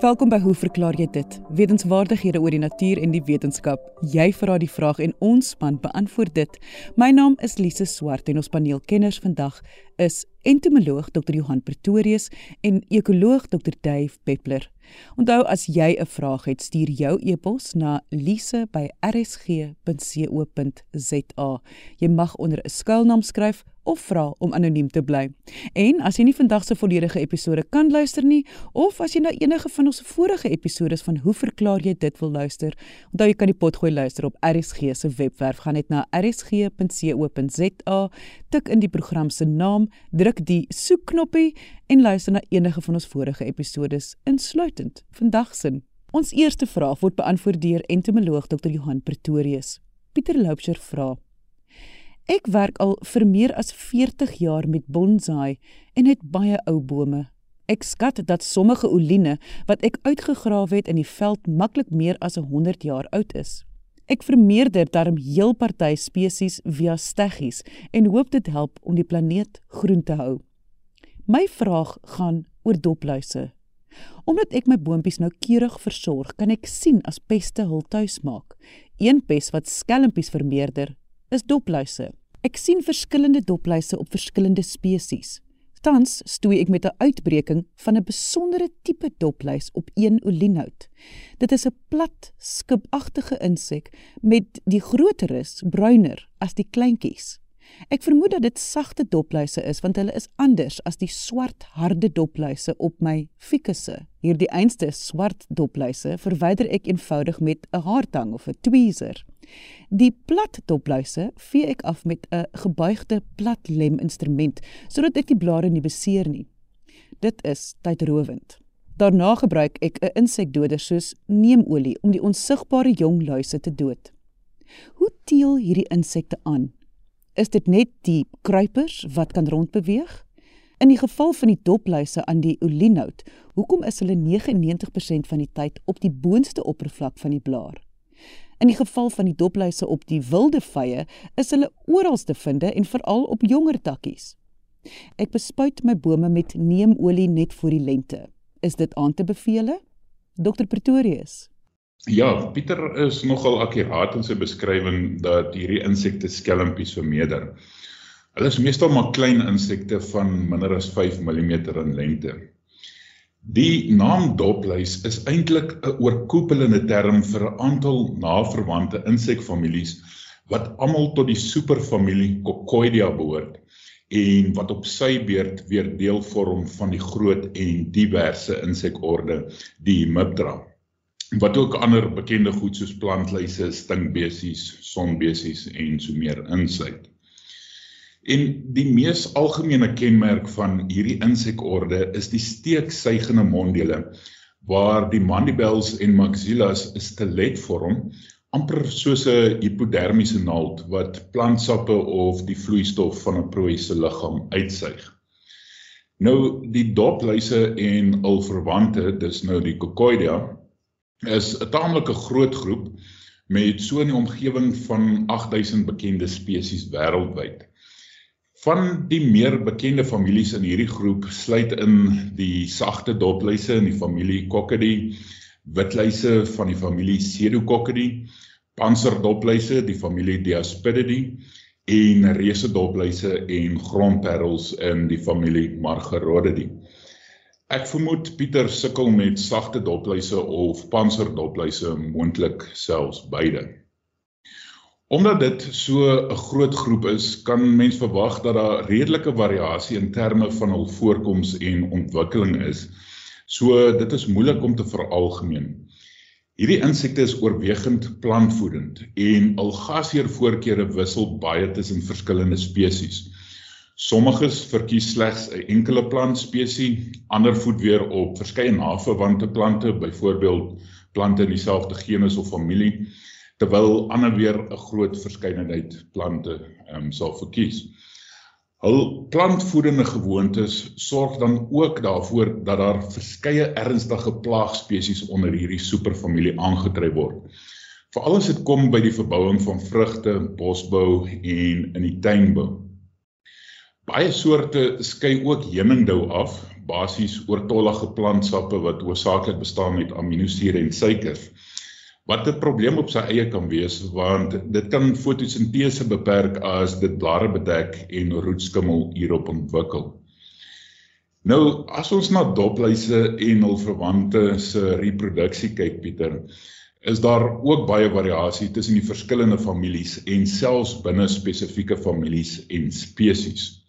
Welkom by Hoe verklaar jy dit? Wetenskapwaardighede oor die natuur en die wetenskap. Jy vra die vraag en ons span beantwoord dit. My naam is Lise Swart en ons paneelkenners vandag is entomoloog Dr. Johan Pretorius en ekoloog Dr. Dave Peppler. Onthou as jy 'n vraag het, stuur jou e-pos na lise@rsg.co.za. Jy mag onder 'n skuilnaam skryf of vra om anoniem te bly. En as jy nie vandag se volledige episode kan luister nie of as jy na enige van ons vorige episode van Hoe verklaar jy dit wil luister, onthou jy kan die potgooi luister op RSG se webwerf. Gaan net na rsg.co.za, tik in die program se naam, druk die soekknoppie en luister na enige van ons vorige episodes insluitend vandag se. Ons eerste vraag word beantwoord deur entomoloog Dr. Johan Pretorius. Pieter Loubser vra: Ek werk al vir meer as 40 jaar met bonsai en het baie ou bome. Ek skat dat sommige oline wat ek uitgegrawe het in die veld maklik meer as 100 jaar oud is. Ek vermeerder daarom heel party spesies via steggies en hoop dit help om die planeet groen te hou. My vraag gaan oor dopluise. Omdat ek my boontjies nou keurig versorg, kan ek sien as peste hul tuis maak. Een pes wat skelmpies vermeerder, is dopluise. Ek sien verskillende dopluise op verskillende spesies. Tans stoei ek met 'n uitbreking van 'n besondere tipe dopluis op een olienhout. Dit is 'n plat, skubagtige insek met die groteres bruiner as die kleintjies. Ek vermoed dat dit sagte dopluise is want hulle is anders as die swart harde dopluise op my fikusse. Hierdie einste swart dopluise verwyder ek eenvoudig met 'n haartang of 'n tweezer. Die plat dopluise vee ek af met 'n gebuigde plat lem instrument sodat ek die blare nie beseer nie. Dit is tydrowend. Daarna gebruik ek 'n insekdoder soos neemolie om die onsigbare jong luise te dood. Hoe teel hierdie insekte aan? Is dit net die kruipers wat kan rondbeweeg? In die geval van die dopluise aan die olienhout, hoekom is hulle 99% van die tyd op die boonste oppervlak van die blaar? In die geval van die dopluise op die wilde vye, is hulle oral te vind en veral op jonger takkies. Ek bespuit my bome met neemolie net voor die lente. Is dit aan te beveel? Dr Pretorius. Ja, Pieter is nogal akkuraat in sy beskrywing dat hierdie insekte skelmpies vermeerder. Hulle is meestal maar klein insekte van minder as 5 mm in lengte. Die naam dopluis is eintlik 'n oorkoepelende term vir 'n aantal naverwante insekfamilies wat almal tot die superfamilie Coccoidea behoort en wat op sy beurt weer deel vorm van die groot en diverse insekorde die Hemiptera wat ook ander bekende goed soos plantluise, stingbesies, sonbesies en so meer insluit. En die mees algemene kenmerk van hierdie insekorde is die steeksuigende monddele waar die mandibels en maxillas 'n stilet vorm amper soos 'n hipodermiese naald wat plantsappe of die vloeistof van 'n prooi se liggaam uitsuig. Nou die dopluise en al verwante, dis nou die Coccoidea, is 'n taamlike groot groep met so 'n omgewing van 8000 bekende spesies wêreldwyd. Van die meer bekende families in hierdie groep sluit in die sagte dopluise in die familie Coccidae, witluise van die familie Pseudococcidae, pantserdopluise die familie Diaspididae en reuse dopluise en grondperels in die familie Margerodidae. Ek vermoed Pieter sukkel met sagte dopluise of pantserdopluise, moontlik selfs beide. Omdat dit so 'n groot groep is, kan mens verwag dat daar redelike variasie in terme van hul voorkoms en ontwikkeling is. So dit is moeilik om te veralgemeen. Hierdie insekte is oorwegend plantvoedend en algasieer voorkeure wissel baie tussen verskillende spesies. Sommiges verkies slegs 'n enkele plantspesie, ander voed weer op verskeie naverwante plante, byvoorbeeld plante in dieselfde genus of familie terwyl ander weer 'n groot verskeidenheid plante ehm um, sal verkies. Hul plantvoedende gewoontes sorg dan ook daarvoor dat daar verskeie ernstige plaagspesies onder hierdie superfamilie aangetref word. Veral as dit kom by die verbouing van vrugte, bosbou en in die tuinbou. Baie soorte skei ook hemingdou af, basies oortollige plantsappe wat hoofsaaklik bestaan uit aminosure en suikers. Wat 'n probleem op sy eie kan wees want dit kan fotosintese beperk as dit blare bedek en roetskimmel hierop ontwikkel. Nou as ons na dopluise en hul verwante se reproduksie kyk Pieter, is daar ook baie variasie tussen die verskillende families en selfs binne spesifieke families en spesies.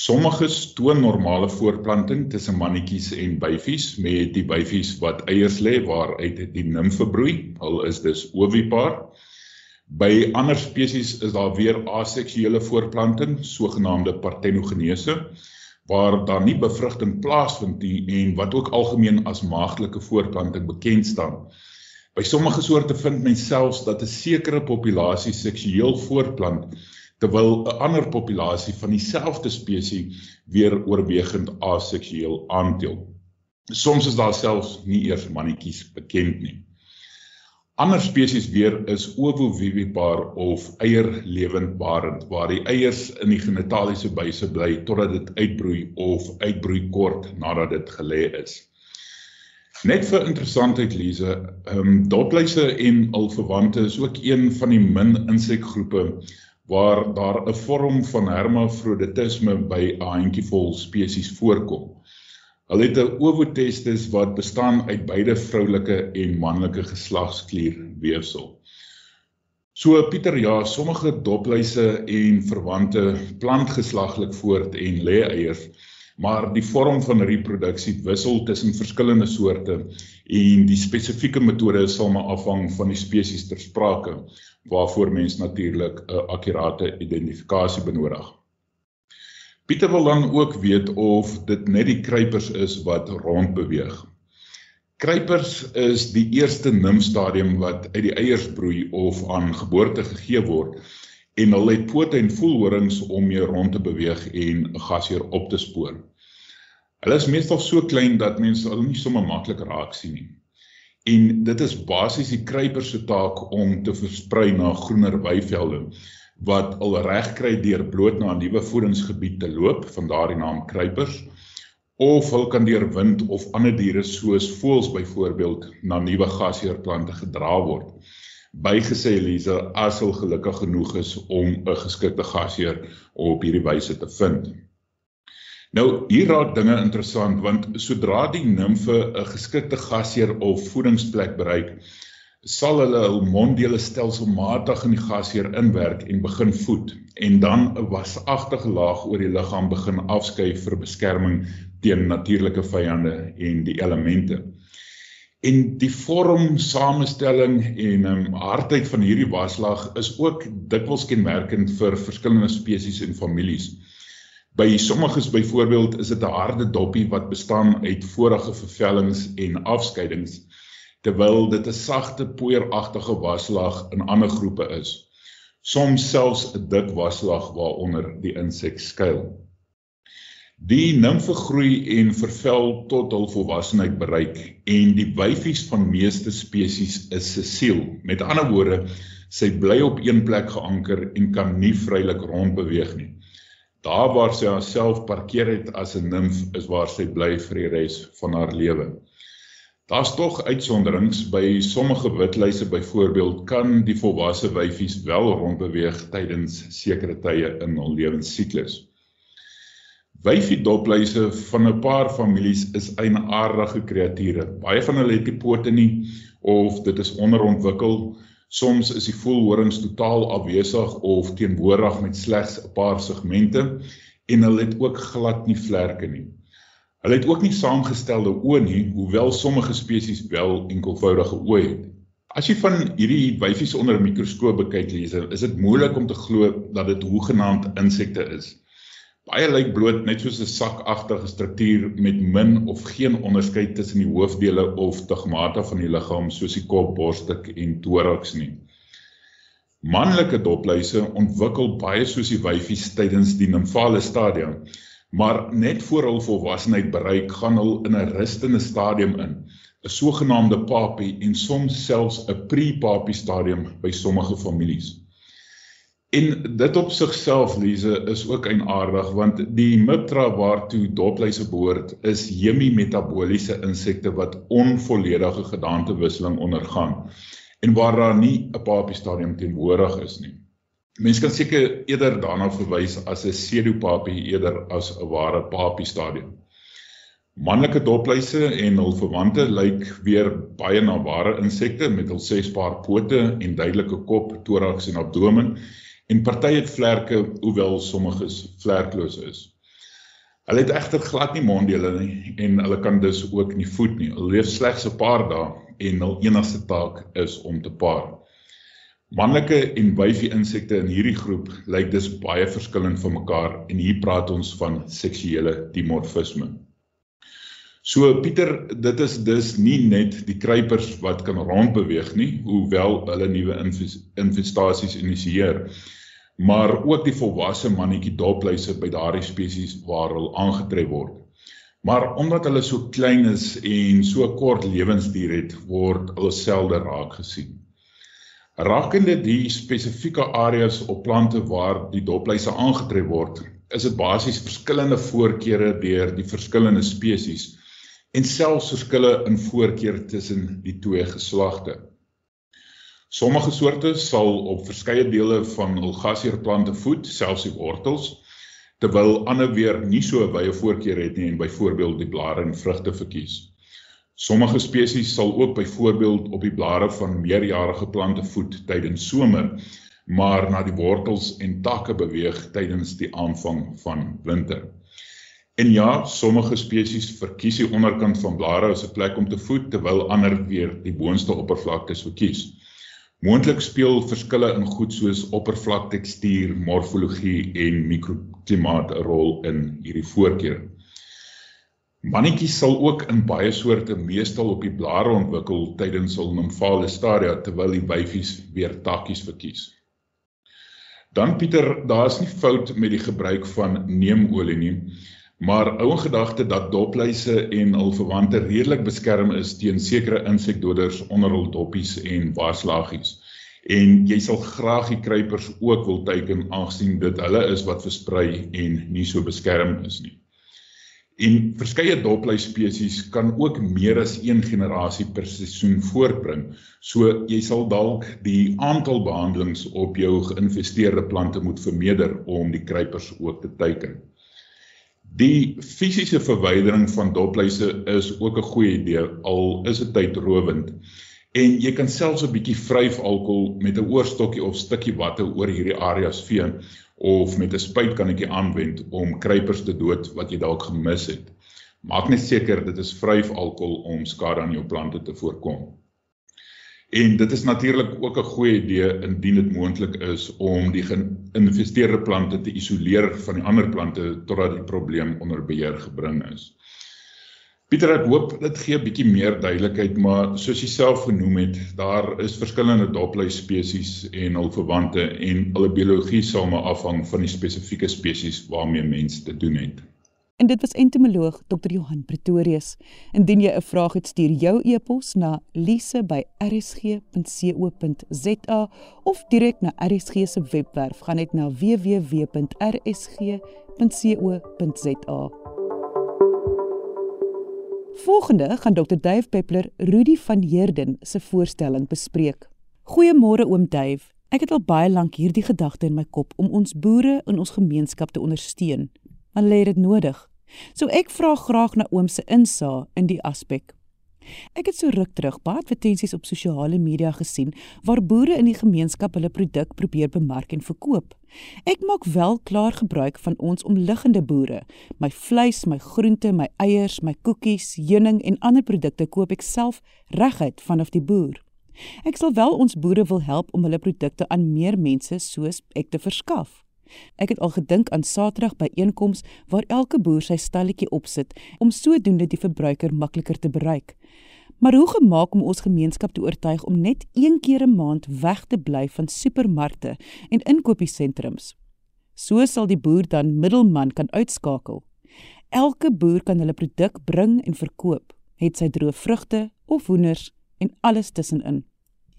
Sommiges toon normale voortplanting tussen mannetjies en byfies met die byfies wat eiers lê waaruit die nimfe broei. Hulle is dus ovipaar. By ander spesies is daar weer aseksuele voortplanting, sogenaamde partenogenese, waar daar nie bevrugting plaasvind nie en wat ook algemeen as maagdelike voortplanting bekend staan. By sommige soorte vind mens selfs dat 'n sekere populasie seksueel voortplant terwyl 'n ander populasie van dieselfde spesies weer oorwegend aseksueel aandeel. Soms is daar selfs nie eers mannetjies bekend nie. Ander spesies weer is ovovivipaar of eierlewendbarend waar die eiers in die genitaliese buise bly totdat dit uitbroei of uitbroei kort nadat dit gelê is. Net vir interessantheid Lize, ehm um, dotluise en al verwante is ook een van die min insekgroepe waar daar 'n vorm van hermafroditisme by 'n handjievol spesies voorkom. Hulle het 'n ovotestis wat bestaan uit beide vroulike en manlike geslagsklierweefsel. So Pieter, ja, sommige dopluise en verwante plant geslaglik voort en lê eiers, maar die vorm van reproduksie wissel tussen verskillende soorte en die spesifieke metode sal maar afhang van die spesies ter sprake waarvoor mens natuurlik 'n akkurate identifikasie benodig. Pieter wil dan ook weet of dit net die kruipers is wat rond beweeg. Kruipers is die eerste nimfstadium wat uit die eiers broei of aan geboorte gegee word en hulle het pote en voelhorings om mee rond te beweeg en 'n gasheer op te spoor. Hulle is meestal so klein dat mense hulle nie sommer maklik raak sien nie. En dit is basies die kruiper se taak om te versprei na groener weivelde wat al reg kry deur bloot na 'n nuwe voedingsgebied te loop van daardie naam kruipers of hulle kan deur wind of ander diere soos voëls byvoorbeeld na nuwe gasheerplante gedra word. Bygesê Elise as hulle gelukkig genoeg is om 'n geskikte gasheer op hierdie wyse te vind Nou hier raak dinge interessant want sodra die nimfe 'n geskikte gasheer of voedingsplek bereik, sal hulle hul monddele stelselmatig in die gasheer inwerk en begin voed en dan 'n wasagtige laag oor die liggaam begin afskei vir beskerming teen natuurlike vyande en die elemente. En die vorm, samestelling en um, hardheid van hierdie waslaag is ook dikwels kenmerkend vir verskillende spesies en families. By sommiges byvoorbeeld is dit 'n harde doppie wat bestaan uit vorige vervellings en afskeidings terwyl dit 'n sagte poeieragtige waslaag in ander groepe is. Soms selfs 'n dik waslaag waaronder die insek skuil. Die nimfe groei en vervel tot hul volwassenheid bereik en die wyfies van meeste spesies is sesiel. Met ander woorde, sy bly op een plek geanker en kan nie vrylik rondbeweeg nie. Daar waar sy haarself parkeer het as 'n nimf is waar sy bly vir die res van haar lewe. Daar's tog uitsonderings by sommige witluise byvoorbeeld kan die volwasse wyfies wel rondbeweeg tydens sekere tye in hul lewensiklus. Wyfie dopluise van 'n paar families is eienaardige kreature. Baie van hulle het nie pote nie of dit is onderontwikkel Soms is die voelhorings totaal afwesig of teenwoordig met slegs 'n paar segmente en hulle het ook glad nie vlerke nie. Hulle het ook nie saamgestelde oë nie, hoewel sommige spesies wel enkelvoudige oë het. As jy van hierdie wyfies onder 'n mikroskoop bekyk, leser, is dit moeilik om te glo dat dit hoegenaamd insekte is. Baie lyk bloot net soos 'n sakagtige struktuur met min of geen onderskeid tussen die hoofdele of stigmata van die liggaam soos die kop, borstuk en toraks nie. Manlike dopluise ontwikkel baie soos die wyfies tydens die nimfale stadium, maar net voor hul volwassenheid bereik, gaan hul in 'n rustende stadium in, 'n sogenaamde papie en soms selfs 'n pre-papie stadium by sommige families. En dit op sigself Lize is ook eienaardig want die Miptra waartoe dopluise behoort is hemimetabooliese insekte wat onvolledige gedaantewisseling ondergaan en waar daar nie 'n papie stadium teenwoordig is nie. Mense kan seker eerder daarna verwys as 'n pseudopapie eerder as 'n ware papie stadium. Manlike dopluise en hul verwante lyk weer baie na ware insekte met hul ses paar pote en duidelike kop, toraks en abdomen en party het vlerke hoewel sommiges vlerkloos is. Hulle het egter glad nie monddele nie en hulle kan dus ook nie voed nie. Hulle leef slegs 'n paar dae en hul enigste taak is om te paar. Manlike en wyfie insekte in hierdie groep lyk dus baie verskillend van mekaar en hier praat ons van seksuele dimorfisme. So Pieter, dit is dus nie net die kruipers wat kan rondbeweeg nie, hoewel hulle nuwe infestasies initieer maar ook die volwasse mannetjie dopluise by daardie spesies waar hulle aangetref word. Maar omdat hulle so klein is en so kort lewensduur het, word hulle selde raak gesien. Rakende die spesifieke areas op plante waar die dopluise aangetref word, is dit basies verskillende voorkeure deur die verskillende spesies en selfs verskille in voorkeur tussen die twee geslagte. Sommige soorte sal op verskeie dele van hul gasheerplante voed, selfs die wortels, terwyl ander weer nie so wye voorkeur het nie en byvoorbeeld die blare en vrugte verkies. Sommige spesies sal ook byvoorbeeld op die blare van meerjarige plante voed tydens somer, maar na die wortels en takke beweeg tydens die aanvang van winter. En ja, sommige spesies verkies die onderkant van blare as 'n plek om te voed terwyl ander weer die boonste oppervlaktes verkies. Moontlik speel verskille in goed soos oppervlaktekstuur, morfologie en mikroklimaat 'n rol in hierdie voorkeur. Mannetjies sal ook in baie soorte meestal op die blare ontwikkel tydens hul nymfale stadia terwyl die wyfies weer takkies verkies. Dan Pieter, daar's nie fout met die gebruik van neemolie nie. Maar ou gedagte dat dopluise en hul verwante redelik beskerm is teen sekere insekdoders onder hul doppies en waaslaggies. En jy sal graag die kruipers ook wil teiken aangesien dit hulle is wat versprei en nie so beskerm is nie. En verskeie dopluis spesies kan ook meer as een generasie per seisoen voortbring. So jy sal dalk die aantal behandelings op jou geïnvesteerde plante moet vermeerder om die kruipers ook te teiken. Die fisiese verwydering van dopluise is ook 'n goeie idee al is dit tydrowend. En jy kan selfs 'n bietjie vryf alkohol met 'n oorstokkie of stukkie watte oor hierdie areas vee of met 'n spuitkanetjie aanwend om kruipers te dood wat jy dalk gemis het. Maak net seker dit is vryf alkohol om skade aan jou plante te voorkom. En dit is natuurlik ook 'n goeie idee indien dit moontlik is om die geïnvesteerde plante te isoleer van die ander plante totdat die probleem onder beheer gebring is. Pieter, ek hoop dit gee 'n bietjie meer duidelikheid, maar soos jy self genoem het, daar is verskillende dopluis spesies en hul verwante en hulle biologie sal maar afhang van die spesifieke spesies waarmee mens te doen het. En dit was entomoloog Dr. Johan Pretorius. Indien jy 'n vraag het, stuur jou e-pos na lise@rsg.co.za of direk na RSG se webwerf. Gaan net na www.rsg.co.za. Volgende gaan Dr. Dave Peppler Rudy van Heerden se voorstelling bespreek. Goeiemôre oom Dave. Ek het al baie lank hierdie gedagte in my kop om ons boere in ons gemeenskap te ondersteun. Maar lê dit nodig? So ek vra graag na oom se insaag in die aspek. Ek het so ruk terug baie advertensies op sosiale media gesien waar boere in die gemeenskap hulle produk probeer bemark en verkoop. Ek maak wel klaar gebruik van ons omliggende boere. My vleis, my groente, my eiers, my koekies, heuning en ander produkte koop ek self reguit vanaf die boer. Ek sal wel ons boere wil help om hulle produkte aan meer mense soos ek te verskaf. Ek het al gedink aan Saterdag by einkoms waar elke boer sy stalletjie opsit om sodoende die verbruiker makliker te bereik. Maar hoe gemaak om ons gemeenskap te oortuig om net een keer 'n maand weg te bly van supermarkte en inkopiesentrums? So sal die boer dan middelman kan uitskakel. Elke boer kan hulle produk bring en verkoop, het sy droë vrugte of hoenders en alles tussenin.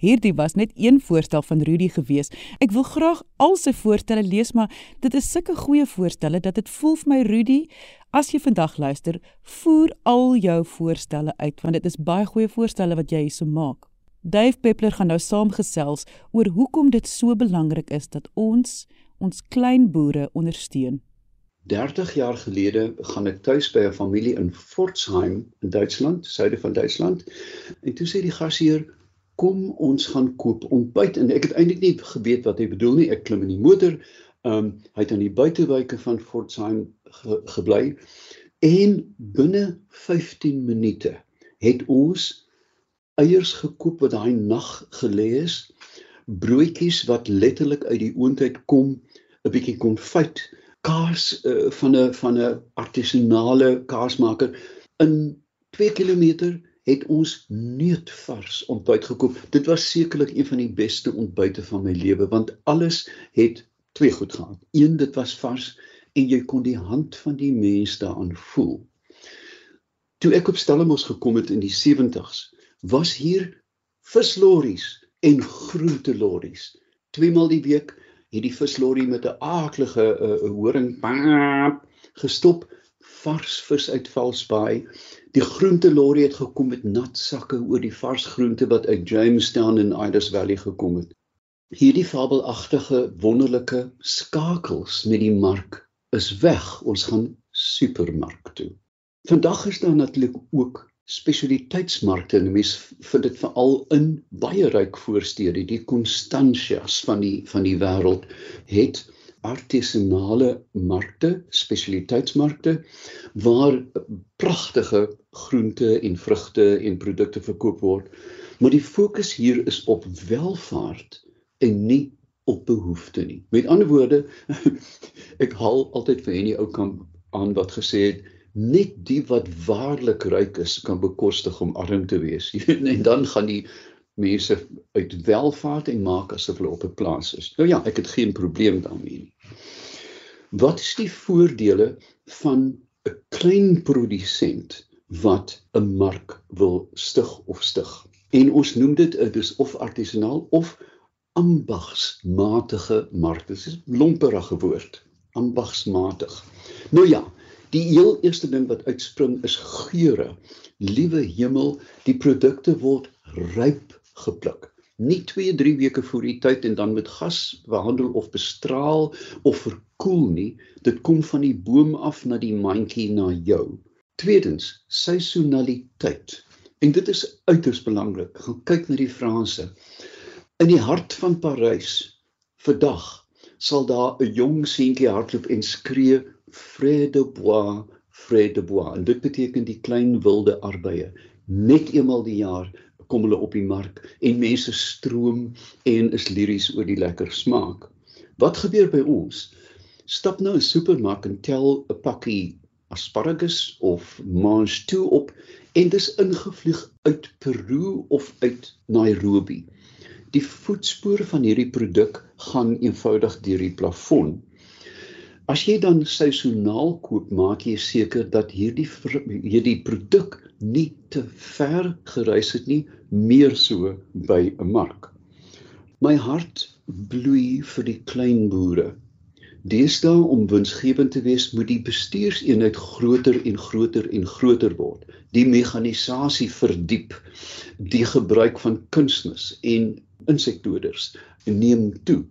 Hierdie was net een voorstel van Rudy gewees. Ek wil graag al sy voorstelle lees, maar dit is sulke goeie voorstelle dat dit voel vir my Rudy, as jy vandag luister, voer al jou voorstelle uit want dit is baie goeie voorstelle wat jy hierso maak. Dave Peppler gaan nou saamgesels oor hoekom dit so belangrik is dat ons ons klein boere ondersteun. 30 jaar gelede gaan ek tuis by 'n familie in Pforzheim in Duitsland, suide van Duitsland. En toe sê die gasheer, "Kom ons gaan koop ontbyt." En ek het eintlik nie geweet wat hy bedoel nie. Ek klim in die motor. Ehm um, hy het aan die buitewyke van Pforzheim ge gebly en binne 15 minute het ons eiers gekoop wat daai nag gelê is, broodjies wat letterlik uit die oondheid kom, 'n bietjie konfyt, kaas uh, van 'n van 'n artisanale kaasmaker in 2 km het ons neutvars ontbyt gekoop. Dit was sekerlik een van die beste ontbyte van my lewe want alles het twee goed gehad. Een dit was vars en jy kon die hand van die mens daaraan voel. Toe ek op Stellenbosch gekom het in die 70s, was hier vislorries en groentelorries. Tweemaal die week het die vislorry met 'n aaklige uh, horing gestop vars vis uit Valsbaai. Die groentelorry het gekom met nat sakke oor die vars groente wat uit Jamestown en Iders Valley gekom het. Hierdie fabelagtige wonderlike skakels met die mark is weg. Ons gaan supermark toe. Vandag is daar natuurlik ook spesialiteitsmarkte en mens vind dit veral in baie ryk voorstede die Constantias van die van die wêreld het artisanale markte spesialiteitsmarkte waar pragtige groente en vrugte en produkte verkoop word maar die fokus hier is op welvaart en nie op behoefte nie met ander woorde ek haal altyd vir hierdie ou kamp aan wat gesê het net die wat waarlik ryk is kan bekostig om arm te wees. en dan gaan die mense uit welvaart en maak asof hulle op 'n plaas is. Nou ja, ek het geen probleem daarmee nie. Wat is die voordele van 'n klein produsent wat 'n mark wil stig of stig? En ons noem dit dis of artisanaal of ambagsmatige mark. Dit is 'n lomperige woord, ambagsmatig. Nou ja, Die heel eerste ding wat uitspring is geure. Liewe hemel, die produkte word ryp gepluk. Nie 2, 3 weke voor die tyd en dan met gas behandel of bestraal of verkoel nie. Dit kom van die boom af na die mandjie na jou. Tweedens, seisonaliteit. En dit is uiters belangrik. Gaan kyk na die Franse. In die hart van Parys vandag sal daar 'n jong seentjie hardloop en skree vrede bois, vrede bois. En dit beteken die klein wilde arbeye. Net eenmal die jaar kom hulle op die mark en mense stroom en is liries oor die lekker smaak. Wat gebeur by ons? Stap nou 'n supermark en tel 'n pakkie asparagus of mange toe op en dis ingevlieg uit Peru of uit Nairobi. Die voetspoor van hierdie produk gaan eenvoudig deur die plafon. As jy dan seisoonaal koop, maak jy seker dat hierdie hierdie produk nie te ver gereis het nie, meer so by 'n mark. My hart bloei vir die klein boere. Deesdae om winsgewend te wees, moet die bestuurseenheid groter en groter en groter word. Die mekanisasie verdiep. Die gebruik van kunsmis en insektedoders neem toe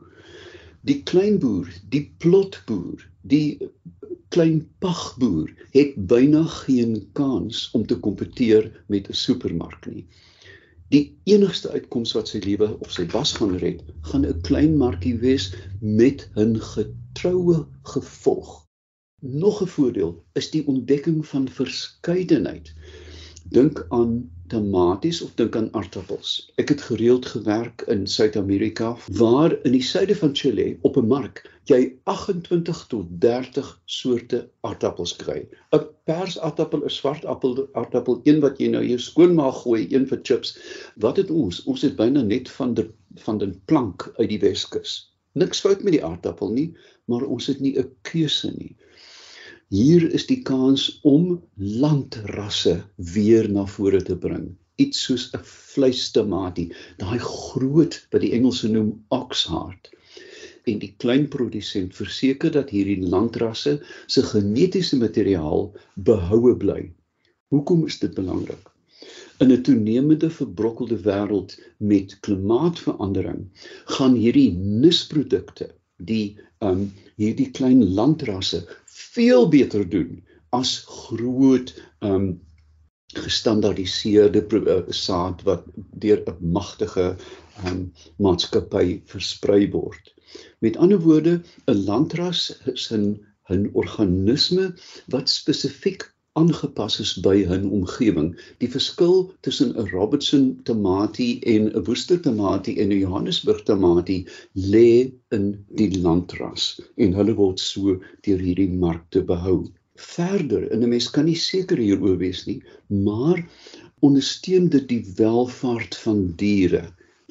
die kleinboer, die plotboer, die klein pagboer het byna geen kans om te kompeteer met 'n supermark nie. Die enigste uitkoms wat sy lewe of sy bas gaan red, gaan 'n klein markie wees met 'n getroue gevolg. Nog 'n voordeel is die ontdekking van verskeidenheid. Dink aan tomaties of dink aan aardappels. Ek het gereeld gewerk in Suid-Amerika waar in die suide van Chile op 'n mark jy 28 tot 30 soorte aardappels kry. 'n Persaardappel, 'n swart appel, aardappel, een wat jy nou jou skoonmaak gooi, een vir chips. Wat het ons? Ons het byna net van die van die plank uit die Weskus. Niks fout met die aardappel nie, maar ons het nie 'n keuse nie. Hier is die kans om landrasse weer na vore te bring iets soos 'n vleistamatie, daai groot wat die Engelse noem oxheart. En die klein produsent verseker dat hierdie landrasse se genetiese materiaal behoue bly. Hoekom is dit belangrik? In 'n toenemende verbrokkelde wêreld met klimaatsverandering gaan hierdie nisprodukte die um hierdie klein landrasse veel beter doen as groot um gestandaardiseerde uh, saad wat deur 'n magtige um maatskappy versprei word. Met ander woorde, 'n landras is 'n 'n organisme wat spesifiek aangepas is by 'n omgewing. Die verskil tussen 'n Robertson tamatie en 'n Worcester tamatie en 'n Johannesburg tamatie lê in die landras en hulle word so deur hierdie markte behou. Verder, en 'n mens kan nie seker hieroor wees nie, maar ondersteun dit die welvaart van diere.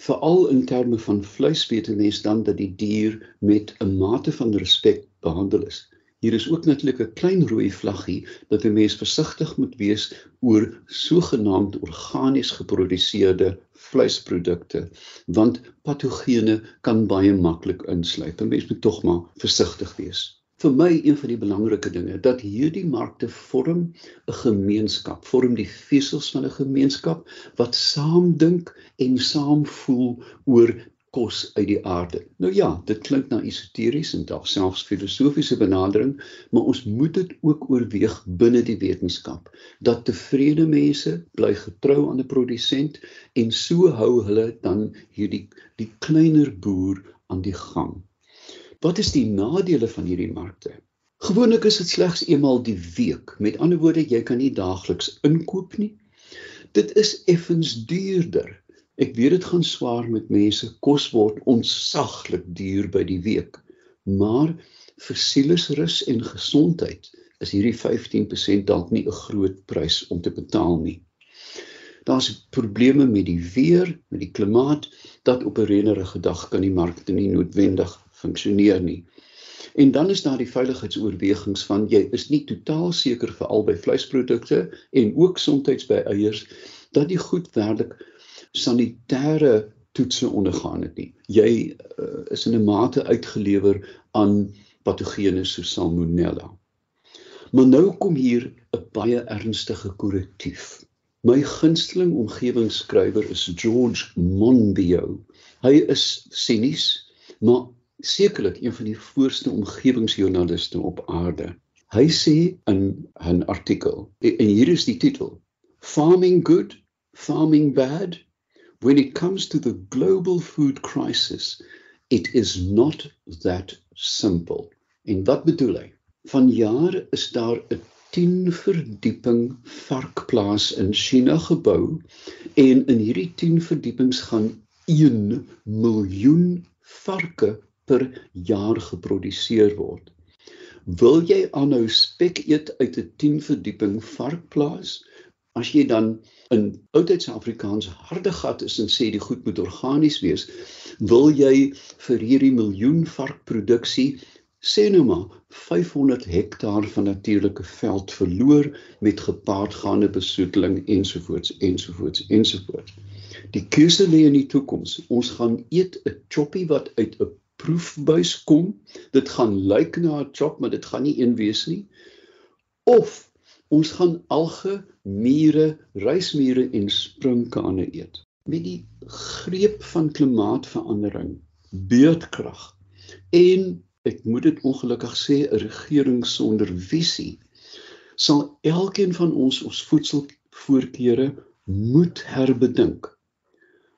Veral in terme van vleis weet mense dan dat die dier met 'n mate van respek behandel is. Hier is ook natuurlik 'n klein rooi vlaggie dat 'n mens versigtig moet wees oor sogenaamd organies geproduseerde vleisprodukte want patogene kan baie maklik insluip. 'n Mens moet tog maar versigtig wees. Vir my een van die belangrike dinge dat hierdie markte vorm 'n gemeenskap, vorm die vesels van 'n gemeenskap wat saam dink en saam voel oor kos uit die aarde. Nou ja, dit klink na esoteries en dalk selfs filosofiese benadering, maar ons moet dit ook oorweeg binne die wetenskap dat tevrede mense bly getrou aan 'n produsent en so hou hulle dan hierdie die kleiner boer aan die gang. Wat is die nadele van hierdie markte? Gewoonlik is dit slegs eenmal die week. Met ander woorde, jy kan nie daagliks inkoop nie. Dit is effens duurder Ek weet dit gaan swaar met mense. Kos word onsaglik duur by die week. Maar vir sielesrus en gesondheid is hierdie 15% dalk nie 'n groot prys om te betaal nie. Daar's probleme met die weer, met die klimaat dat op 'n reënerige dag kan die markte nie noodwendig funksioneer nie. En dan is daar die veiligheidsoorwegings van jy is nie totaal seker vir albei vleisprodukte en ook soms by eiers dat die goed werklik sanitêre toetse ondergaan het nie. Jy uh, is in 'n mate uitgelewer aan patogene soos Salmonella. Maar nou kom hier 'n baie ernstige korrektief. My gunsteling omgewingsskrywer is George Monbiot. Hy is sinies, maar sekerlik een van die voorste omgewingsjoernaliste op aarde. Hy sê in 'n artikel en hier is die titel: Farming good, farming bad, when it comes to the global food crisis, it is not that simple. En wat bedoel hy? Van jare is daar 'n 10 verdieping varkplaas in China gebou en in hierdie 10 verdiepings gaan 1 miljoen varke per jaar geproduseer word. Wil jy aanhou spek eet uit 'n 10 verdieping varkplaas? As jy dan in oudheidse Afrikaans harde gat is en sê die goed moet organies wees, wil jy vir hierdie miljoen varkproduksie sê nou maar 500 hektaar van natuurlike veld verloor met gepaardgaande besoedeling ensovoorts ensovoorts ensovoorts. Die keuse lê in die toekoms. Ons gaan eet 'n choppie wat uit 'n proefbuis kom. Dit gaan lyk na 'n chop, maar dit gaan nie een wees nie. Of Ons gaan alge, mure, reismure en sprinkane eet. Met die greep van klimaatsverandering, beurtkrag en ek moet dit ongelukkig sê 'n regering sonder visie sal elkeen van ons ons voedselvoorkeure moet herbedink.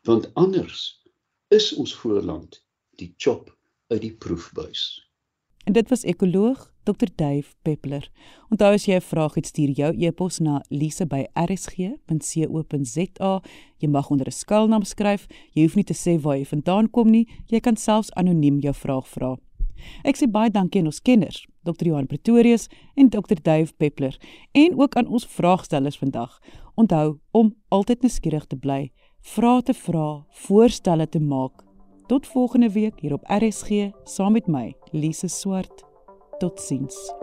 Want anders is ons voorland die chop uit die proefbuis. En dit was ekoloog Dr Dave Peppler. Onthou as jy 'n vraag het, stuur jou e-pos na lise@rsg.co.za. Jy mag onder 'n skuilnaam skryf. Jy hoef nie te sê waar jy vandaan kom nie. Jy kan selfs anoniem jou vraag vra. Ek sê baie dankie aan ons kenners, Dr Johan Pretorius en Dr Dave Peppler, en ook aan ons vraagstellers vandag. Onthou om altyd nuuskierig te bly, vrae te vra, voorstelle te maak. Tot volgende week hier op RSG saam met my, Lise Swart. Tot ziens.